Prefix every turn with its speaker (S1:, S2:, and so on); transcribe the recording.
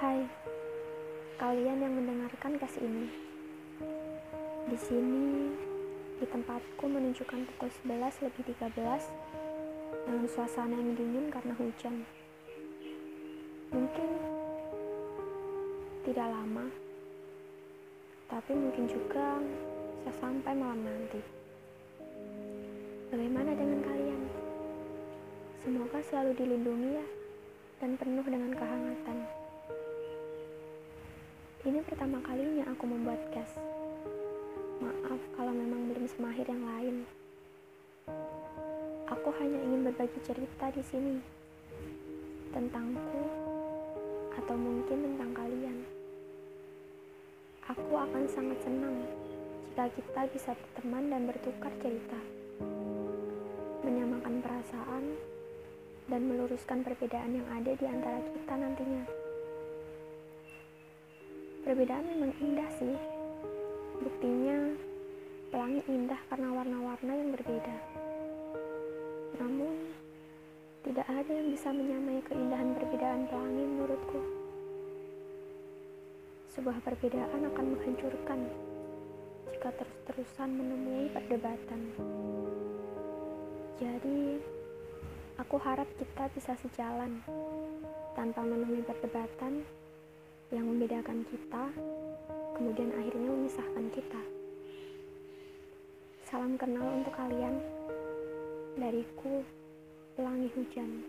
S1: Hai, kalian yang mendengarkan kasih ini. Di sini, di tempatku menunjukkan pukul 11 lebih 13 dengan suasana yang dingin karena hujan. Mungkin tidak lama, tapi mungkin juga bisa sampai malam nanti. Bagaimana dengan kalian? Semoga selalu dilindungi ya dan penuh dengan kehangatan. Ini pertama kalinya aku membuat cast. Maaf kalau memang belum semahir yang lain. Aku hanya ingin berbagi cerita di sini tentangku atau mungkin tentang kalian. Aku akan sangat senang jika kita bisa berteman dan bertukar cerita, menyamakan perasaan, dan meluruskan perbedaan yang ada di antara kita nantinya. Perbedaan memang indah sih. Buktinya, pelangi indah karena warna-warna yang berbeda. Namun, tidak ada yang bisa menyamai keindahan perbedaan pelangi menurutku. Sebuah perbedaan akan menghancurkan jika terus-terusan menemui perdebatan. Jadi, aku harap kita bisa sejalan tanpa menemui perdebatan yang membedakan kita, kemudian akhirnya memisahkan kita. Salam kenal untuk kalian dariku, pelangi hujan.